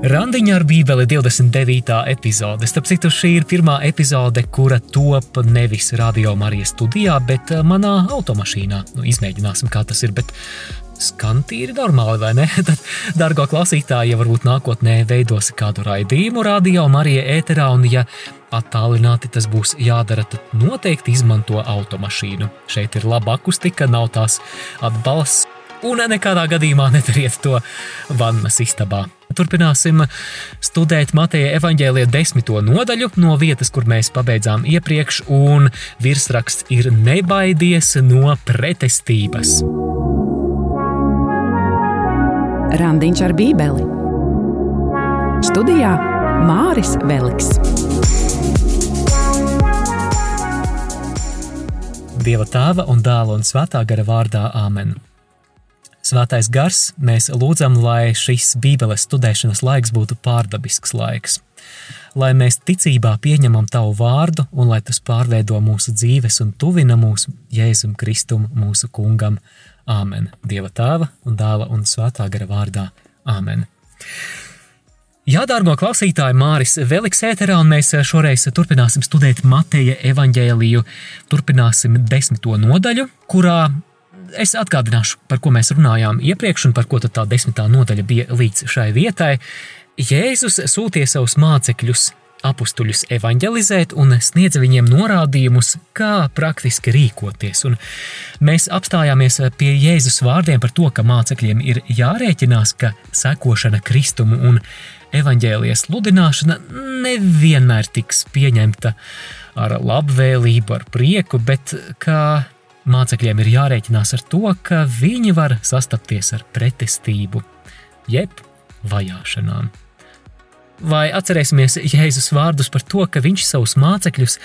Randiņa ar Bībeli 29. epizode. Starp citu, šī ir pirmā epizode, kura top nevis radio Marijas studijā, bet eh, manā automašīnā. Nu, izmēģināsim, kā tas ir. Bet skan tīri normāli, vai ne? Tad, dargo klausītāji, ja varbūt nākotnē veidosi kādu raidījumu radio Marija ēterā, un ja attālināti tas būs jādara, tad noteikti izmanto automašīnu. Šeit ir laba akustika, nav tās atbalsts, un nekādā gadījumā nedariet to vannas istabā. Turpināsim studēt Mateja evaņģēlīja desmito nodaļu no vietas, kur mēs pabeidzām iepriekš, un virsraksts ir Nebaidies no pretestības. Randiņš ar Bībeli Studijā Māris Veliks. Dieva tēva un dēla un svētā gara vārdā Āmen. Svētais gars, mēs lūdzam, lai šis Bībeles studēšanas laiks būtu pārdabisks laiks. Lai mēs ticībā pieņemam tavu vārdu un lai tas pārveido mūsu dzīves un tuvina mūs Jēzum Kristum, mūsu kungam. Āmen. Dieva tēva un dēla un svētā gara vārdā. Āmen. Jā, dārgo klausītāji, Māris Veliks ēterā, un mēs šoreiz turpināsim studēt Mateja evaņģēliju. Turpināsim desmito nodaļu, kurā es atgādināšu, par ko mēs runājām iepriekš, un par ko tā desmitā nodaļa bija līdz šai vietai. Jēzus sūtīja savus mācekļus, apstuļus evanģelizēt un sniedza viņiem norādījumus, kā praktiski rīkoties. Un mēs apstājāmies pie Jēzus vārdiem par to, ka mācekļiem ir jārēķinās, ka sekošana Kristumu un evaņģēlijas sludināšana nevienmēr tiks pieņemta ar labvēlību, ar prieku, bet kā Mācekļiem ir jārēķinās ar to, ka viņi var sastapties ar pretestību, jeb vajāšanām. Vai atcerēsimies Jēzus vārdus par to, ka viņš savus mācekļus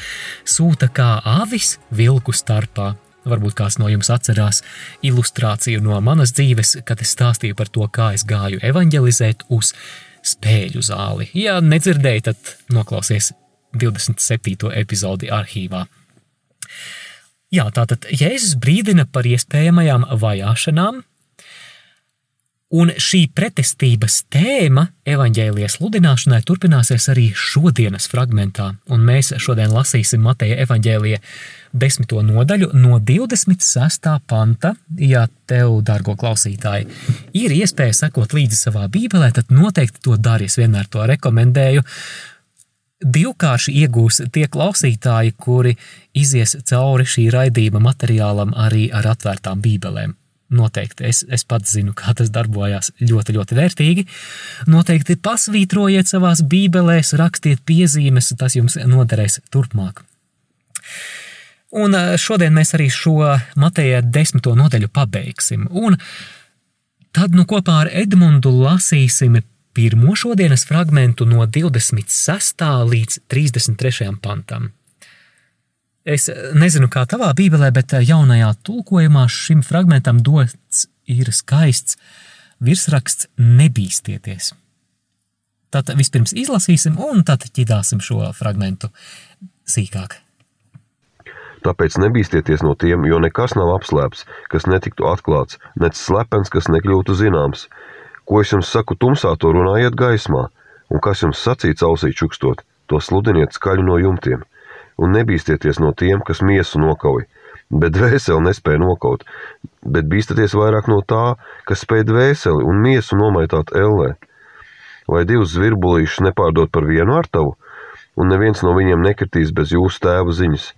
sūta kā avis vilku starpā? Varbūt kāds no jums atcerās ilustrāciju no manas dzīves, kad es stāstīju par to, kā es gāju evanģelizēt uz spēļu zāli. Ja nedzirdēji, tad noklausies 27. epizodi arhīvā. Jā, tātad Jēzus brīdina par iespējamajām vajāšanām, un šī pretestības tēma evaņģēlijas sludināšanai turpināsies arī šodienas fragmentā, un mēs šodien lasīsim Mateja evaņģēlija desmito nodaļu no 26. panta. Ja tev, dārgo klausītāji, ir iespēja sekot līdzi savā bībelē, tad noteikti to dari. Es vienmēr to rekomendēju divkārši iegūs tie klausītāji, kuri izies cauri šī raidījuma materiālam arī ar atvērtām bībelēm. Noteikti es, es pats zinu, kā tas darbojās ļoti, ļoti vērtīgi. Noteikti pasvītrojiet savās bībelēs, rakstiet piezīmes, tas jums noderēs turpmāk. Un eh, šodien mēs arī šo Mateja desmito nodaļu pabeigsim. Un tad nu kopā ar Edmundu lasīsim pirmo šodienas fragment no 26. līdz 33. pantam. Es nezinu, kā tavā bībelē, bet jaunajā tulkojumā šim fragmentam dots ir skaists virsraksts Nebīstieties. Tad vispirms izlasīsim, un tad ķidāsim šo fragmentu sīkāk. Tāpēc nebīsties no tiem, jo nekas nav apslēpts, kas netiktu atklāts, nec slepens, kas nekļūtu zināms Ko es jums saku tumsā, to runājiet gaismā, un kas jums sacīts ausī čukstot, to sludiniet skaļi no jumtiem. Un nebīsties no tiem, kas miesu nokauj, bet dvēseli nespēja nokaut, bet bīstaties vairāk no tā, kas spēj dvēseli un miesu nomaitāt ellē. Vai divus zvirbulīšus nepārdot par vienu ar tavu, un neviens no viņiem nekritīs bez jūsu tēva ziņas,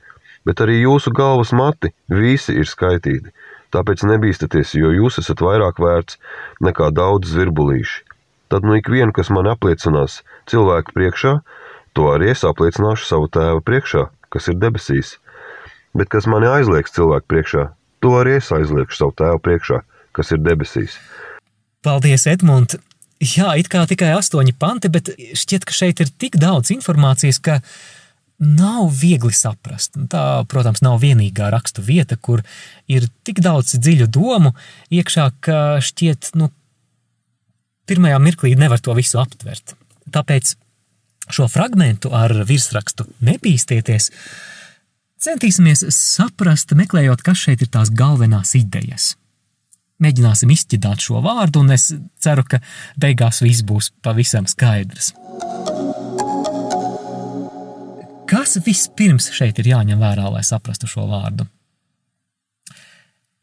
bet arī jūsu galvas mati visi ir skaitīti Tāpēc nebīsties, jo jūs esat vairāk vērts nekā daudz zvirbulīši. Tad nu ikvienu, kas man apliecinās cilvēku priekšā, to arī es apliecināšu savu tēvu priekšā, kas ir debesīs. Bet kas mani aizliegs cilvēku priekšā, to arī es aizliegšu savu tēvu priekšā, kas ir debesīs. Paldies, Edmunds! Jā, it kā tikai astoņi panti, bet šķiet, ka šeit ir tik daudz informācijas, ka nav viegli saprast. Tā, protams, nav vienīgā rakstu vieta, kur ir tik daudz dziļu domu iekšā, ka šķiet, nu, pirmajā mirklī nevar to visu aptvert. Tāpēc šo fragmentu ar virsrakstu Nebīsties, centīsimies saprast, meklējot, kas šeit ir tās galvenās idejas. Mēģināsim izķidāt šo vārdu, un es ceru, ka beigās viss būs pavisam skaidrs. Kas vispirms šeit ir jāņem vērā, lai saprastu šo vārdu?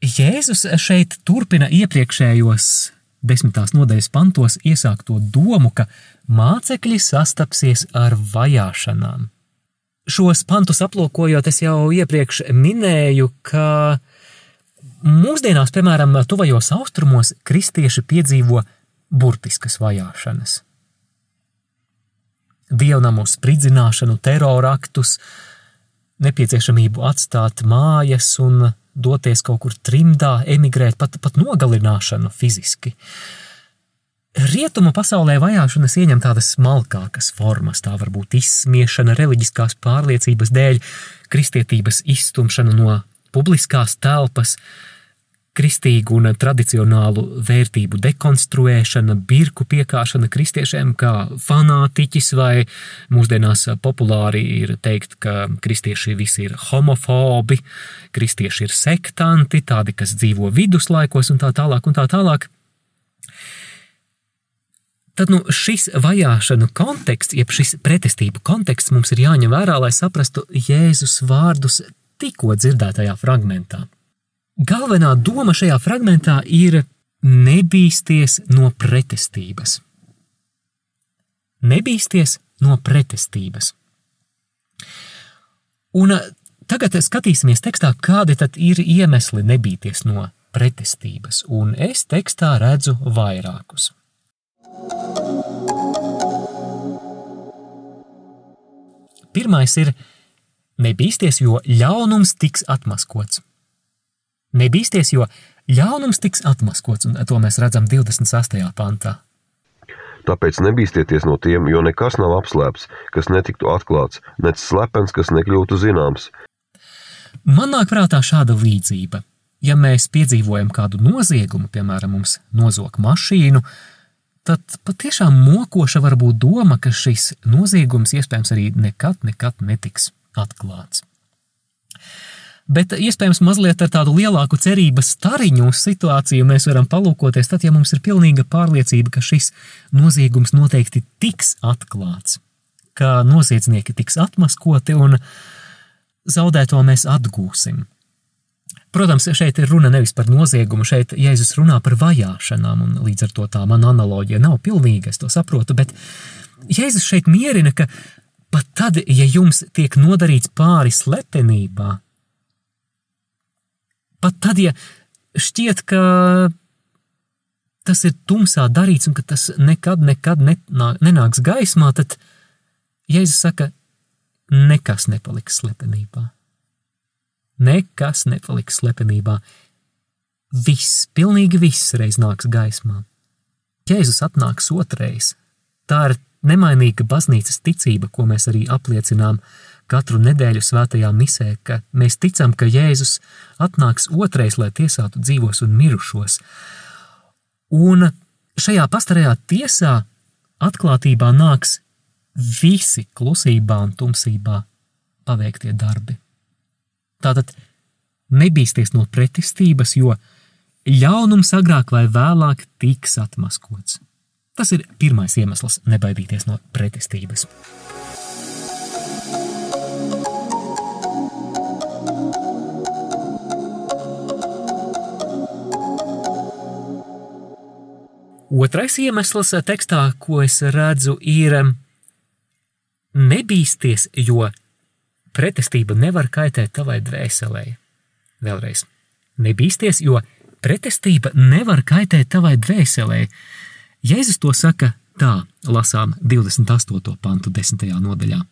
Jēzus šeit turpina iepriekšējos desmitās nodaļas pantos iesākto domu, ka mācekļi sastapsies ar vajāšanām. Šos pantus aplūkojot, es jau iepriekš minēju, ka mūsdienās, piemēram, tuvajos austrumos, kristieši piedzīvo burtiskas vajāšanas. Dievnamu spridzināšanu, teroraktus, nepieciešamību atstāt mājas un doties kaut kur trimdā, emigrēt, pat, pat nogalināšanu fiziski. Rietumu pasaulē vajāšanas ieņem tādas smalkākas formas, tā var būt izsmiešana reliģiskās pārliecības dēļ, kristietības izstumšana no publiskās telpas, kristīgu un tradicionālu vērtību dekonstruēšana, birku piekāšana kristiešiem kā fanātiķis, vai mūsdienās populāri ir teikt, ka kristieši visi ir homofobi, kristieši ir sektanti, tādi, kas dzīvo viduslaikos un tā tālāk un tā tālāk. Tad nu, šis vajāšanu konteksts, jeb šis pretestību konteksts mums ir jāņem vērā, lai saprastu Jēzus vārdus tikko dzirdētajā fragmentā. Galvenā doma šajā fragmentā ir nebīsties no pretestības. Nebīsties no pretestības. Un tagad skatīsimies tekstā, kādi tad ir iemesli nebīties no pretestības, un es tekstā redzu vairākus. Pirmais ir nebīsties, jo ļaunums tiks atmaskots. Nebīsties, jo ļaunums tiks atmaskots, un to mēs redzam 28. pantā. Tāpēc nebīsties no tiem, jo nekas nav apslēpts, kas netiktu atklāts, nec slepens, kas nekļūtu zināms. Man nāk prātā šāda līdzība. Ja mēs piedzīvojam kādu noziegumu, piemēram, mums nozog mašīnu, tad patiešām mokoša var būt doma, ka šis noziegums iespējams arī nekad, nekad netiks atklāts bet iespējams mazliet ar tādu lielāku cerības stariņu uz situāciju mēs varam palūkoties, tad, ja mums ir pilnīga pārliecība, ka šis noziegums noteikti tiks atklāts, ka noziedznieki tiks atmaskoti un zaudēto mēs atgūsim. Protams, šeit ir runa nevis par noziegumu, šeit Jēzus runā par vajāšanām, un līdz ar to tā mana analoģija nav pilnīga, es to saprotu, bet Jēzus šeit mierina, ka pat tad, ja jums tiek nodarīts pāri slepenībā, Pat tad, ja šķiet, ka tas ir tumsā darīts un ka tas nekad, nekad nenāks gaismā, tad Jēzus saka, nekas nepaliks slepenībā. Nekas nepaliks slepenībā. Viss, pilnīgi viss reiz nāks gaismā. Jēzus atnāks otrais. Tā ir nemainīga baznīcas ticība, ko mēs arī apliecinām katru nedēļu svētajā misē, ka mēs ticam, ka Jēzus atnāks otrais, lai tiesātu dzīvos un mirušos. Un šajā pastarajā tiesā atklātībā nāks visi klusībā un tumsībā paveiktie darbi. Tātad nebīsties no pretestības, jo ļaunums agrāk vai vēlāk tiks atmaskots. Tas ir pirmais iemesls nebaidīties no pretestības. Otrais iemesls tekstā, ko es redzu, ir nebīsties, jo pretestība nevar kaitēt tavai dvēselē. Vēlreiz, nebīsties, jo pretestība nevar kaitēt tavai dvēselē. Jēzus to saka tā, lasām 28. pantu 10. nodaļā.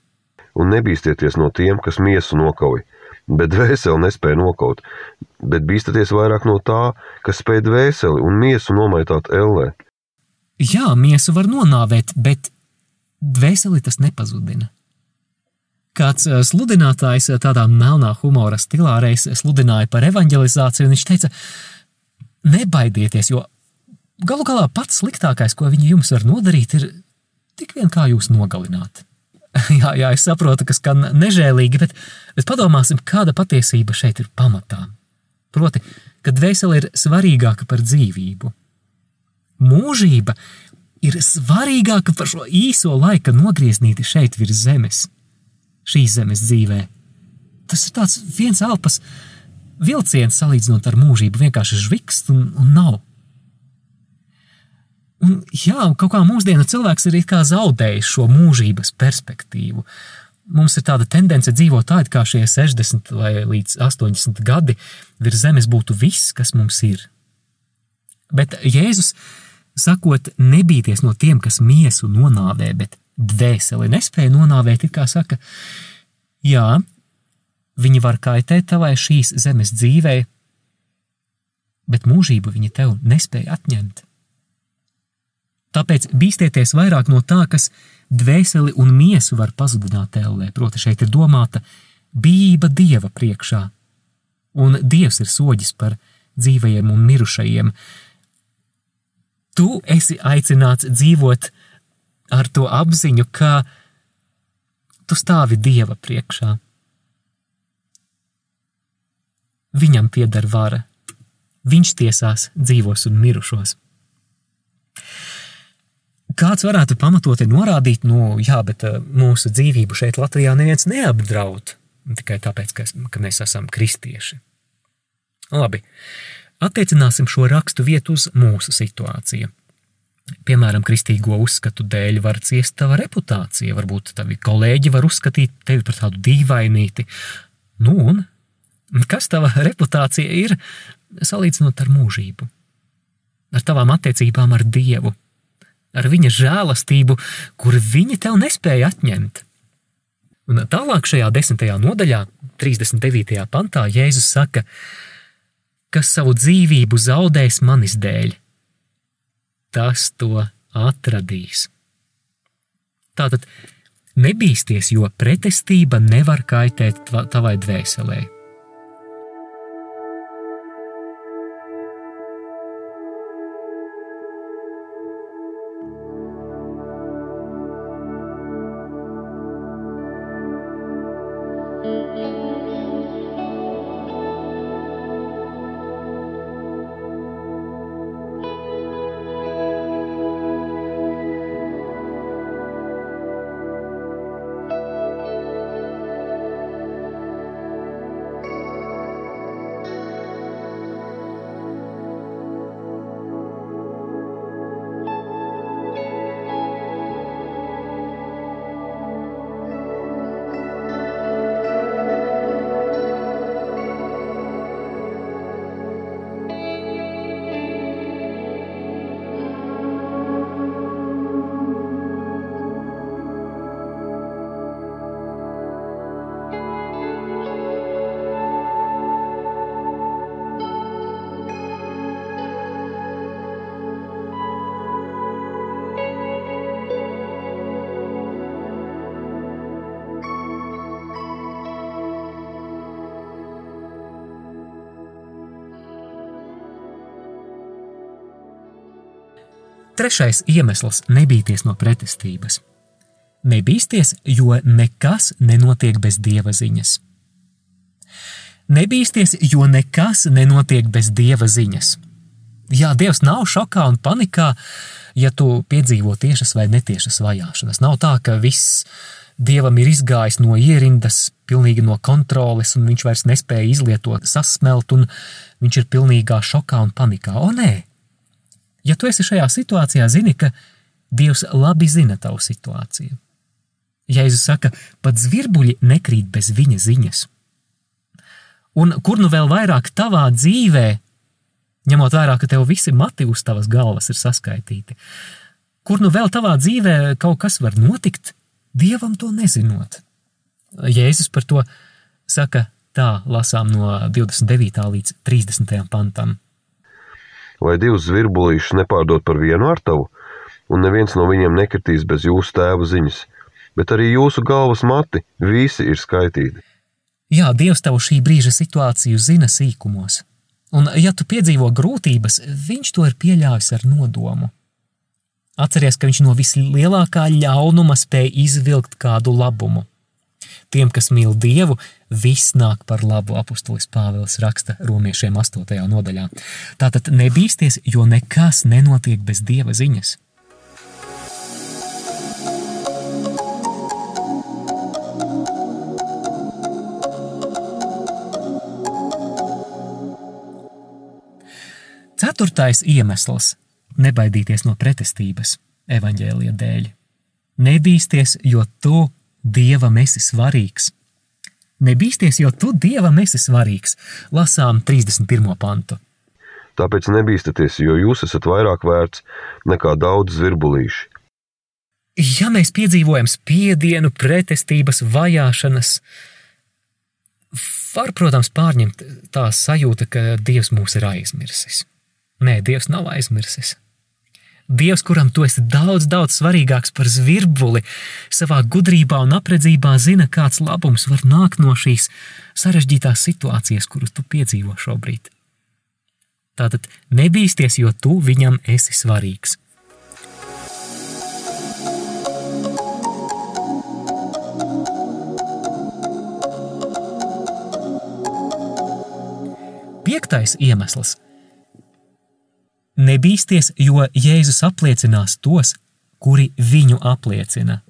Un nebīsties no tiem, kas miesu nokauj, bet dvēseli nespēja nokaut, bet bīstaties vairāk no tā, kas spēj dvēseli un miesu nomaitāt ellē. Jā, miesu var nonāvēt, bet dvēseli tas nepazudina. Kāds eh, sludinātājs eh, tādā melnā humora stilā reiz sludināja par evanģelizāciju, un viņš teica, nebaidieties, jo galu galā pats sliktākais, ko viņi jums var nodarīt, ir tik vien kā jūs nogalināt. jā, jā, es saprotu, ka skan nežēlīgi, bet, bet padomāsim, kāda patiesība šeit ir pamatā. Proti, ka dvēsele ir svarīgāka par dzīvību. Mūžība ir svarīgāka par šo īso laika nogrieznīti šeit virs zemes, šīs zemes dzīvē. Tas ir tāds viens elpas vilciens salīdzinot ar mūžību, vienkārši žvikst un, un nav. Jā, kaut kā mūsdienu cilvēks ir zaudējis šo mūžības perspektīvu. Mums ir tāda tendence dzīvot tā, it kā šie 60 vai līdz 80 gadi virs zemes būtu viss, kas mums ir. Bet Jēzus sakot, nebīties no tiem, kas miesu nonāvē, bet dvēseli nespēja nonāvēt, it kā saka, jā, viņi var kaitēt tavai šīs zemes dzīvei, bet mūžību viņi tev nespēja atņemt. Tāpēc bīstieties vairāk no tā, kas dvēseli un miesu var pazudināt ellē. Proti, šeit ir domāta bība dieva priekšā, un dievs ir soģis par dzīvajiem un mirušajiem. Tu esi aicināts dzīvot ar to apziņu, ka tu stāvi dieva priekšā. Viņam pieder vara, viņš tiesās dzīvos un mirušos. Kāds varētu pamatoti norādīt, nu, jā, bet uh, mūsu dzīvību šeit Latvijā neviens neapdraud tikai tāpēc, ka, ka mēs esam kristieši. Labi, attiecināsim šo rakstu vietu uz mūsu situāciju. Piemēram, kristīgo uzskatu dēļ var ciest tava reputācija, varbūt tavi kolēģi var uzskatīt tevi par tādu dīvainīti. Nu, un kas tava reputācija ir salīdzinot ar mūžību, ar tavām attiecībām ar Dievu? Ar viņa žēlastību, kur viņi tev nespēja atņemt. Un tālāk šajā desmitajā nodaļā, 39. pantā, Jēzus saka, kas savu dzīvību zaudēs manis dēļ, tas to atradīs. Tātad nebīsties, jo pretestība nevar kaitēt tavai dvēselē. Trešais iemesls - nebīties no pretestības. Nebīsties, jo nekas nenotiek bez dieva ziņas. Nebīsties, jo nekas nenotiek bez dieva ziņas. Jā, Dievs nav šokā un panikā, ja tu piedzīvo tiešas vai netiešas vajāšanas. Nav tā, ka viss Dievam ir izgājis no ierindas, pilnīgi no kontroles, un viņš vairs nespēja izlietot, sasmelt, un viņš ir pilnīgā šokā un panikā. O, nē! Ja tu esi šajā situācijā, zini, ka Dievs labi zina tavu situāciju. Jēzus saka, pat zvirbuļi nekrīt bez viņa ziņas. Un kur nu vēl vairāk tavā dzīvē, ņemot vērā, ka tev visi mati uz tavas galvas ir saskaitīti, kur nu vēl tavā dzīvē kaut kas var notikt, dievam to nezinot. Jēzus par to saka tā, lasām no 29. līdz 30. pantam vai divus zvirbulīšus nepārdot par vienu ar tavu, un neviens no viņiem nekritīs bez jūsu tēva ziņas, bet arī jūsu galvas mati visi ir skaitīti. Jā, Dievs tev šī brīža situāciju zina sīkumos, un ja tu piedzīvo grūtības, viņš to ir pieļāvis ar nodomu. Atceries, ka viņš no vislielākā ļaunuma spēja izvilkt kādu labumu. Tiem, kas mīl Dievu, viss nāk par labu, apustulis Pāvils raksta romiešiem 8. nodaļā. Tātad nebīsties, jo nekas nenotiek bez Dieva ziņas. Ceturtais iemesls - nebaidīties no pretestības evaņģēlija dēļ. Nebīsties, jo tu Dievam esi svarīgs. Nebīsties, jo tu Dievam esi svarīgs. Lasām 31. pantu. Tāpēc nebīsties, jo jūs esat vairāk vērts nekā daudz zvirbulīši. Ja mēs piedzīvojam spiedienu, pretestības, vajāšanas, var, protams, pārņemt tā sajūta, ka Dievs mūs ir aizmirsis. Nē, Dievs nav aizmirsis. Dievs, kuram tu esi daudz, daudz svarīgāks par zvirbuli, savā gudrībā un apredzībā zina, kāds labums var nākt no šīs sarežģītās situācijas, kuru tu piedzīvo šobrīd. Tātad nebīsties, jo tu viņam esi svarīgs. Piektais iemesls Nebīsties, jo Jēzus apliecinās tos, kuri viņu apliecina.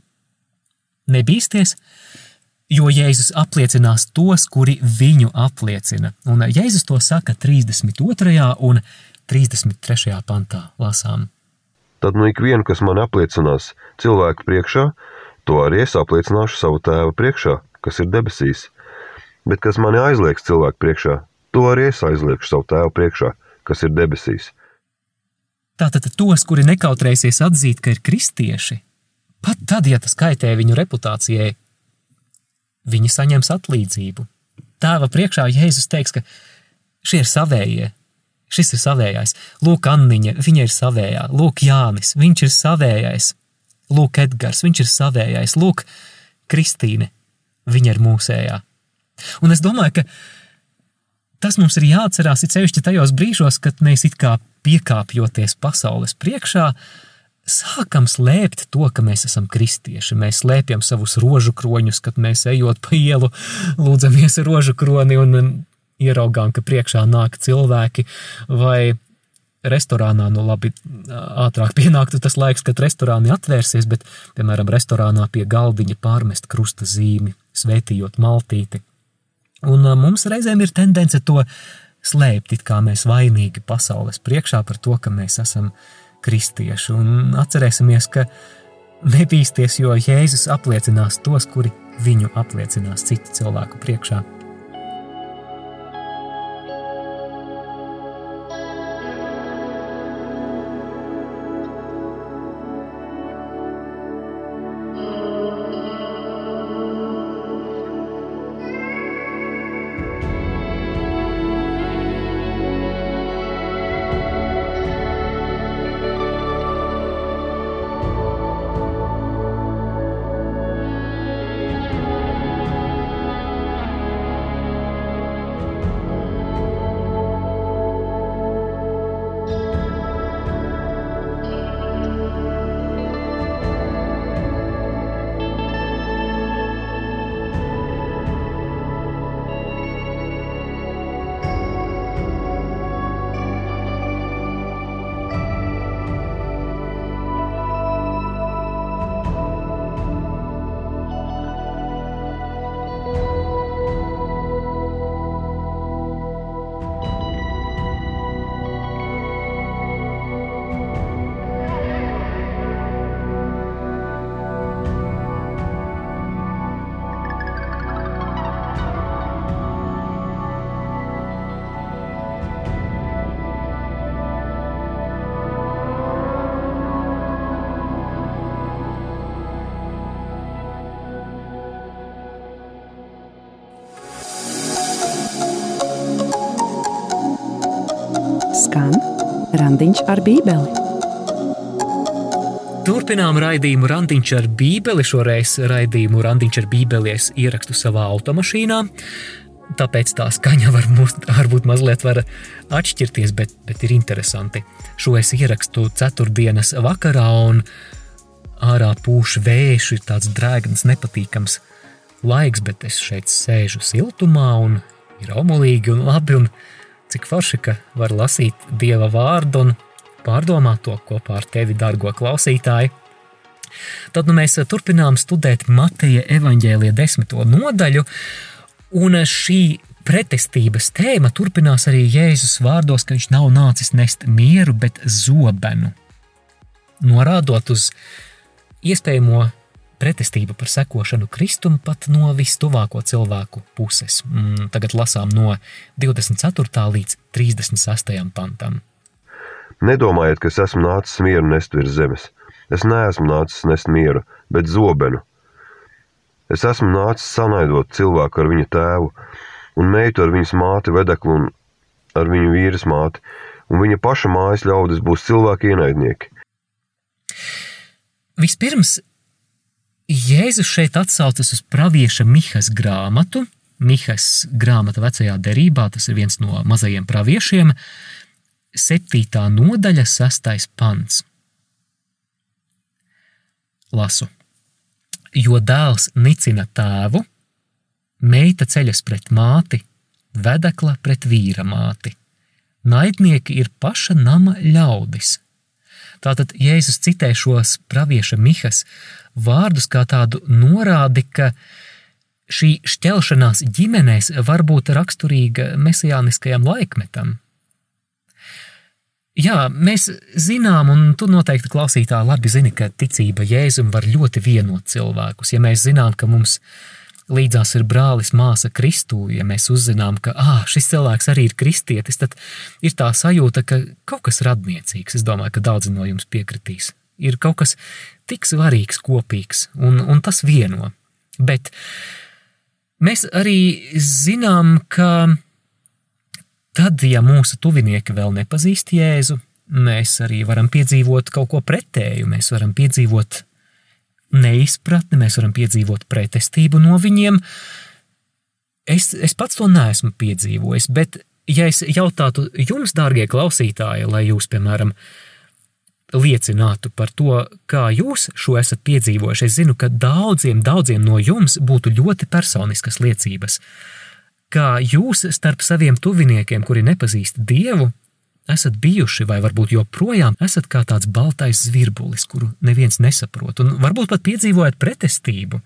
Nebīsties, jo Jēzus apliecinās tos, kuri viņu apliecina. Un Jēzus to saka 32. un 33. pantā lasām. Tad nu ikvienu, kas man apliecinās cilvēku priekšā, to arī es apliecināšu savu tēvu priekšā, kas ir debesīs. Bet kas mani aizliegs cilvēku priekšā, to arī es aizliegšu savu tēvu priekšā, kas ir debesīs. Tātad tos, kuri nekautrēsies atzīt, ka ir kristieši, pat tad, ja tas kaitē viņu reputācijai, viņi saņems atlīdzību. Tēva priekšā Jēzus teiks, ka šie ir savējie, šis ir savējais. Lūk, Anniņa, viņa ir savējā, lūk, Jānis, viņš ir savējais, lūk, Edgars, viņš ir savējais, lūk, Kristīne, viņa ir mūsējā. Un es domāju, ka tas mums ir jāatcerās, it sevišķi tajos brīžos, kad mēs it kā piekāpjoties pasaules priekšā, sākam slēpt to, ka mēs esam kristieši. Mēs slēpjam savus rožu kroņus, kad mēs ejot pa ielu, lūdzamies rožu kroni un ieraugām, ka priekšā nāk cilvēki vai restorānā, nu labi, ātrāk pienāktu tas laiks, kad restorāni atvērsies, bet, piemēram, restorānā pie galdiņa pārmest krusta zīmi, svētījot maltīti. Un mums reizēm ir tendence to slēpt, it kā mēs vainīgi pasaules priekšā par to, ka mēs esam kristieši. Un atcerēsimies, ka nebīsties, jo Jēzus apliecinās tos, kuri viņu apliecinās citu cilvēku priekšā. Randiņš ar Bībeli. Turpinām raidījumu Randiņš ar Bībeli. Šoreiz raidījumu Randiņš ar Bībeli es ierakstu savā automašīnā. Tāpēc tā skaņa var būt, varbūt mazliet var atšķirties, bet, bet ir interesanti. Šo es ierakstu ceturtdienas vakarā, un ārā pūš vējš, ir tāds drēgns, nepatīkams laiks, bet es šeit sēžu siltumā un ir omulīgi un labi, un cik forši, ka var lasīt Dieva vārdu un pārdomāt to kopā ar tevi, dargo klausītāju. Tad nu, mēs turpinām studēt Mateja evaņģēlīja desmito nodaļu, un šī pretestības tēma turpinās arī Jēzus vārdos, ka viņš nav nācis nest mieru, bet zobenu. Norādot uz iespējamo pretestību par sekošanu Kristum pat no vistuvāko cilvēku puses. Mm, tagad lasām no 24. līdz 36. pantam. Nedomājiet, ka es esmu nācis mieru nest virs zemes. Es neesmu nācis nest mieru, bet zobenu. Es esmu nācis sanaidot cilvēku ar viņa tēvu, un meitu ar viņas māti vedeklu un ar viņu vīras māti, un viņa paša mājas ļaudis būs cilvēki ienaidnieki. Vispirms Jēzus šeit atsaucas uz pravieša Mihas grāmatu. Mihas grāmata vecajā derībā, tas ir viens no mazajiem praviešiem, septītā nodaļa, sastais pants. Lasu. Jo dēls nicina tēvu, meita ceļas pret māti, vedekla pret vīra māti. Naidnieki ir paša nama ļaudis. Tātad Jēzus citē šos pravieša Mihas vārdus kā tādu norādi, ka šī šķelšanās ģimenēs var būt raksturīga mesijāniskajam laikmetam. Jā, mēs zinām, un tu noteikti klausītāji labi zini, ka ticība Jēzum var ļoti vienot cilvēkus. Ja mēs zinām, ka mums līdzās ir brālis, māsa Kristū, ja mēs uzzinām, ka ah, šis cilvēks arī ir kristietis, tad ir tā sajūta, ka kaut kas radniecīgs. Es domāju, ka daudzi no jums piekritīs. Ir kaut kas tik svarīgs, kopīgs, un, un tas vieno. Bet mēs arī zinām, ka Tad, ja mūsu tuvinieki vēl nepazīst Jēzu, mēs arī varam piedzīvot kaut ko pretēju. Mēs varam piedzīvot neizpratni, mēs varam piedzīvot pretestību no viņiem. Es, es pats to neesmu piedzīvojis, bet, ja es jautātu jums, dārgie klausītāji, lai jūs, piemēram, liecinātu par to, kā jūs šo esat piedzīvojuši, es zinu, ka daudziem, daudziem no jums būtu ļoti personiskas liecības kā jūs starp saviem tuviniekiem, kuri nepazīst Dievu, esat bijuši vai varbūt joprojām esat kā tāds baltais zvirbulis, kuru neviens nesaprot, un varbūt pat piedzīvojat pretestību.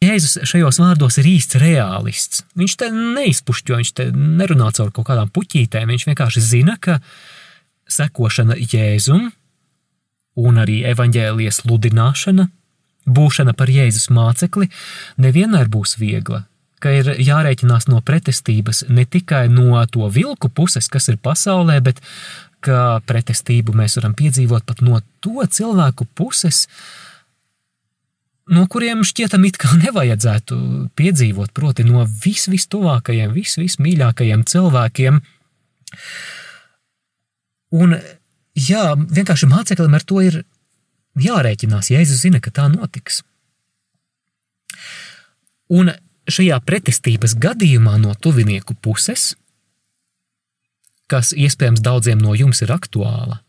Jēzus šajos vārdos ir īsts realists. Viņš te neizpušķo, viņš te nerunā caur kaut kādām puķītēm, viņš vienkārši zina, ka sekošana Jēzum un arī evaņģēlijas sludināšana, būšana par Jēzus mācekli, nevienmēr būs viegla, ka ir jārēķinās no pretestības ne tikai no to vilku puses, kas ir pasaulē, bet ka pretestību mēs varam piedzīvot pat no to cilvēku puses, no kuriem šķietam it kā nevajadzētu piedzīvot, proti no vis, vistuvākajiem, vis, vismīļākajiem cilvēkiem. Un, jā, vienkārši māceklim ar to ir jārēķinās. Jēzus zina, ka tā notiks. Un šajā pretestības gadījumā no tuvinieku puses, kas iespējams daudziem no jums ir aktuāla,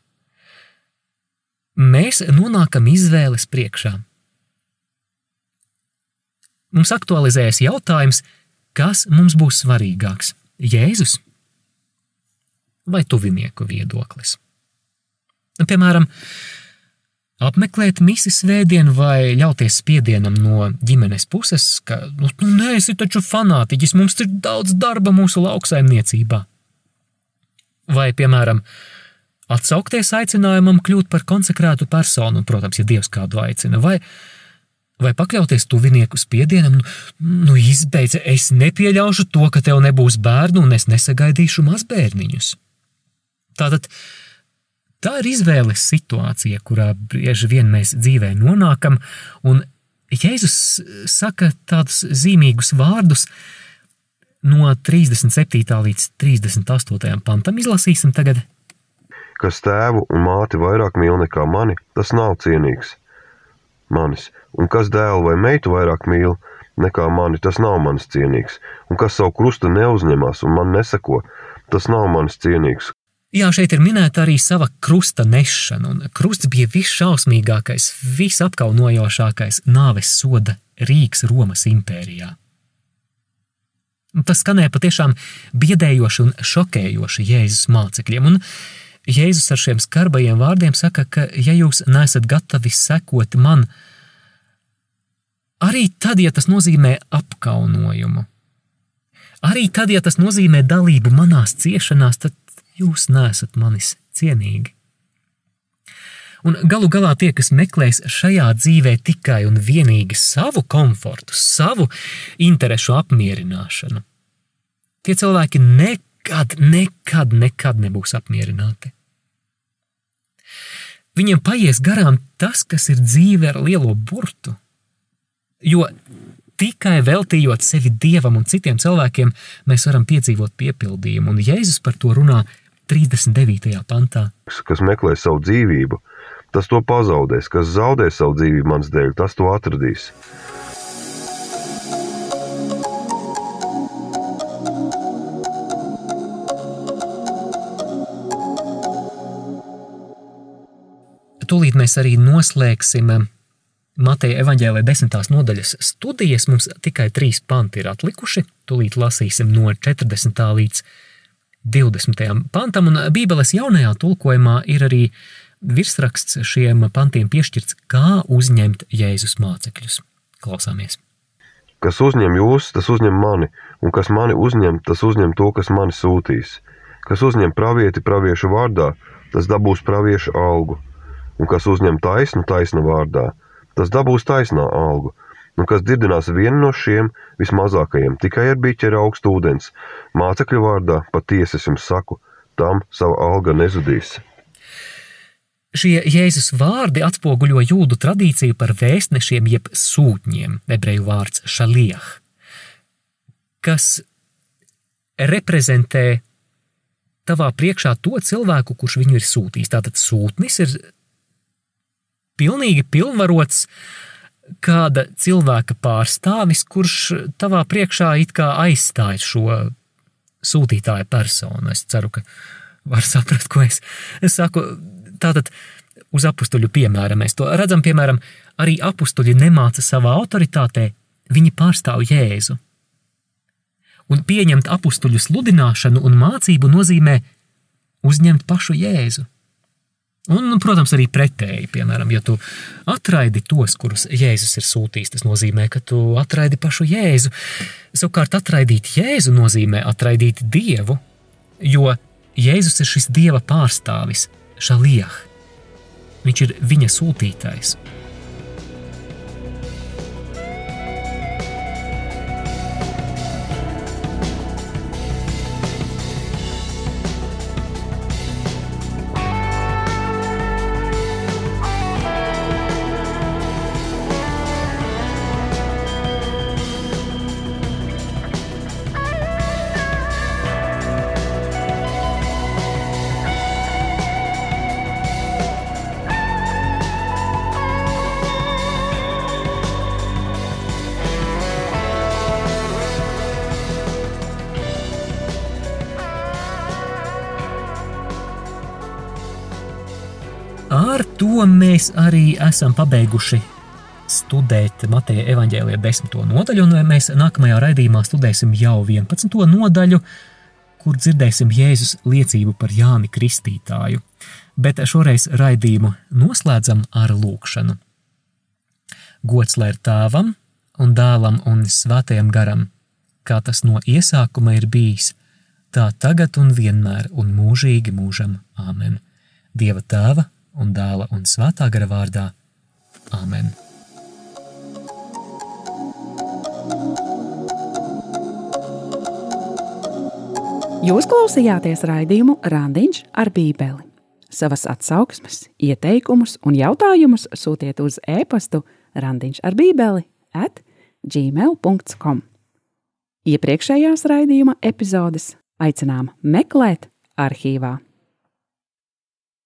mēs nonākam izvēles priekšā. Mums aktualizējas jautājums, kas mums būs svarīgāks - Jēzus vai tuvinieku viedoklis? Piemēram, apmeklēt misijas svētdienu vai ļauties spiedienam no ģimenes puses, ka, nu, nu nē, esi taču fanātiķis, mums ir daudz darba mūsu lauksaimniecībā. Vai, piemēram, atsaukties aicinājumam kļūt par konsekrētu personu, protams, ja Dievs kādu aicina, vai, vai pakļauties tuvinieku spiedienam, nu, nu izbeidz, es nepieļaušu to, ka tev nebūs bērnu un es nesagaidīšu mazbērniņus. Tātad, Tā ir izvēles situācija, kurā bieži vien mēs dzīvē nonākam, un Jēzus saka tādus zīmīgus vārdus no 37. līdz 38. pantam. Izlasīsim tagad. Kas tēvu un māti vairāk mīl nekā mani, tas nav cienīgs manis, un kas dēlu vai meitu vairāk mīl nekā mani, tas nav manis cienīgs, un kas savu krustu neuzņemās un man neseko, tas nav manis cienīgs. Jā, šeit ir minēta arī sava krusta nešana, un krusts bija visšausmīgākais, visapkaunojošākais nāves soda rīks Romas impērijā. Tas skanēja patiešām biedējoši un šokējoši Jēzus mācekļiem, un Jēzus ar šiem skarbajiem vārdiem saka, ka, ja jūs neesat gatavi sekot man, arī tad, ja tas nozīmē apkaunojumu, arī tad, ja tas nozīmē dalību manās ciešanās, tad jūs nesat manis cienīgi. Un galu galā tie, kas meklēs šajā dzīvē tikai un vienīgi savu komfortu, savu interesu apmierināšanu, tie cilvēki nekad, nekad, nekad nebūs apmierināti. Viņiem paies garām tas, kas ir dzīve ar lielo burtu. Jo tikai veltījot sevi dievam un citiem cilvēkiem, mēs varam piedzīvot piepildījumu, un Jēzus par to runā 39. pantā. Kas meklē savu dzīvību, tas to pazaudēs. Kas zaudē savu dzīvību manas dēļ, tas to atradīs. Tūlīt mēs arī noslēgsim Mateja evaņģēlē desmitās nodaļas studijas. Mums tikai trīs panti ir atlikuši. Tūlīt lasīsim no 40. līdz 20. pantam, un Bībeles jaunajā tulkojumā ir arī virsraksts šiem pantiem piešķirts, kā uzņemt Jēzus mācekļus. Klausāmies! Kas uzņem jūs, tas uzņem mani, un kas mani uzņem, tas uzņem to, kas mani sūtīs. Kas uzņem pravieti praviešu vārdā, tas dabūs praviešu algu, un kas uzņem taisnu taisnu vārdā, tas dabūs taisnā algu, un kas dzirdinās vienu no šiem vismazākajiem tikai ar biķeri augstu ūdens, mācekļu vārdā patiesi es jums saku, tam sava alga nezudīs. Šie Jēzus vārdi atspoguļo jūdu tradīciju par vēstnešiem jeb sūtņiem, ebreju vārds šaliah, kas reprezentē tavā priekšā to cilvēku, kurš viņu ir sūtījis. Tātad sūtnis ir pilnīgi pilnvarots kāda cilvēka pārstāvis, kurš tavā priekšā it kā aizstāj šo sūtītāja personu. Es ceru, ka var saprast, ko es, es saku. Tātad uz apstuļu piemēra mēs to redzam. Piemēram, arī apstuļi nemāca savā autoritātē, viņi pārstāv Jēzu. Un pieņemt apstuļu sludināšanu un mācību nozīmē uzņemt pašu Jēzu. Un, protams, arī pretēji, piemēram, ja tu atraidi tos, kurus Jēzus ir sūtījis, tas nozīmē, ka tu atraidi pašu Jēzu. Savukārt, atraidīt Jēzu nozīmē atraidīt Dievu, jo Jēzus ir šis Dieva pārstāvis, Šalijah. Viņš ir viņa sūtītājs. Mēs arī esam pabeiguši studēt Mateja evaņģēlīja desmito nodaļu, un mēs nākamajā raidījumā studēsim jau 11. nodaļu, kur dzirdēsim Jēzus liecību par Jāni Kristītāju. Bet šoreiz raidījumu noslēdzam ar lūkšanu. Gods lai ir tēvam un dēlam un svētajam garam, kā tas no iesākuma ir bijis, tā tagad un vienmēr un mūžīgi mūžam. Āmen! Dieva tēva un dēla un svētā gara vārdā. Āmen! Jūs klausījāties raidījumu Randiņš ar Bībeli. Savas atsauksmes, ieteikumus un jautājumus sūtiet uz e-pastu Randiņš ar Bībeli at gmail.com. Iepriekšējās raidījuma epizodes aicinām meklēt arhīvā.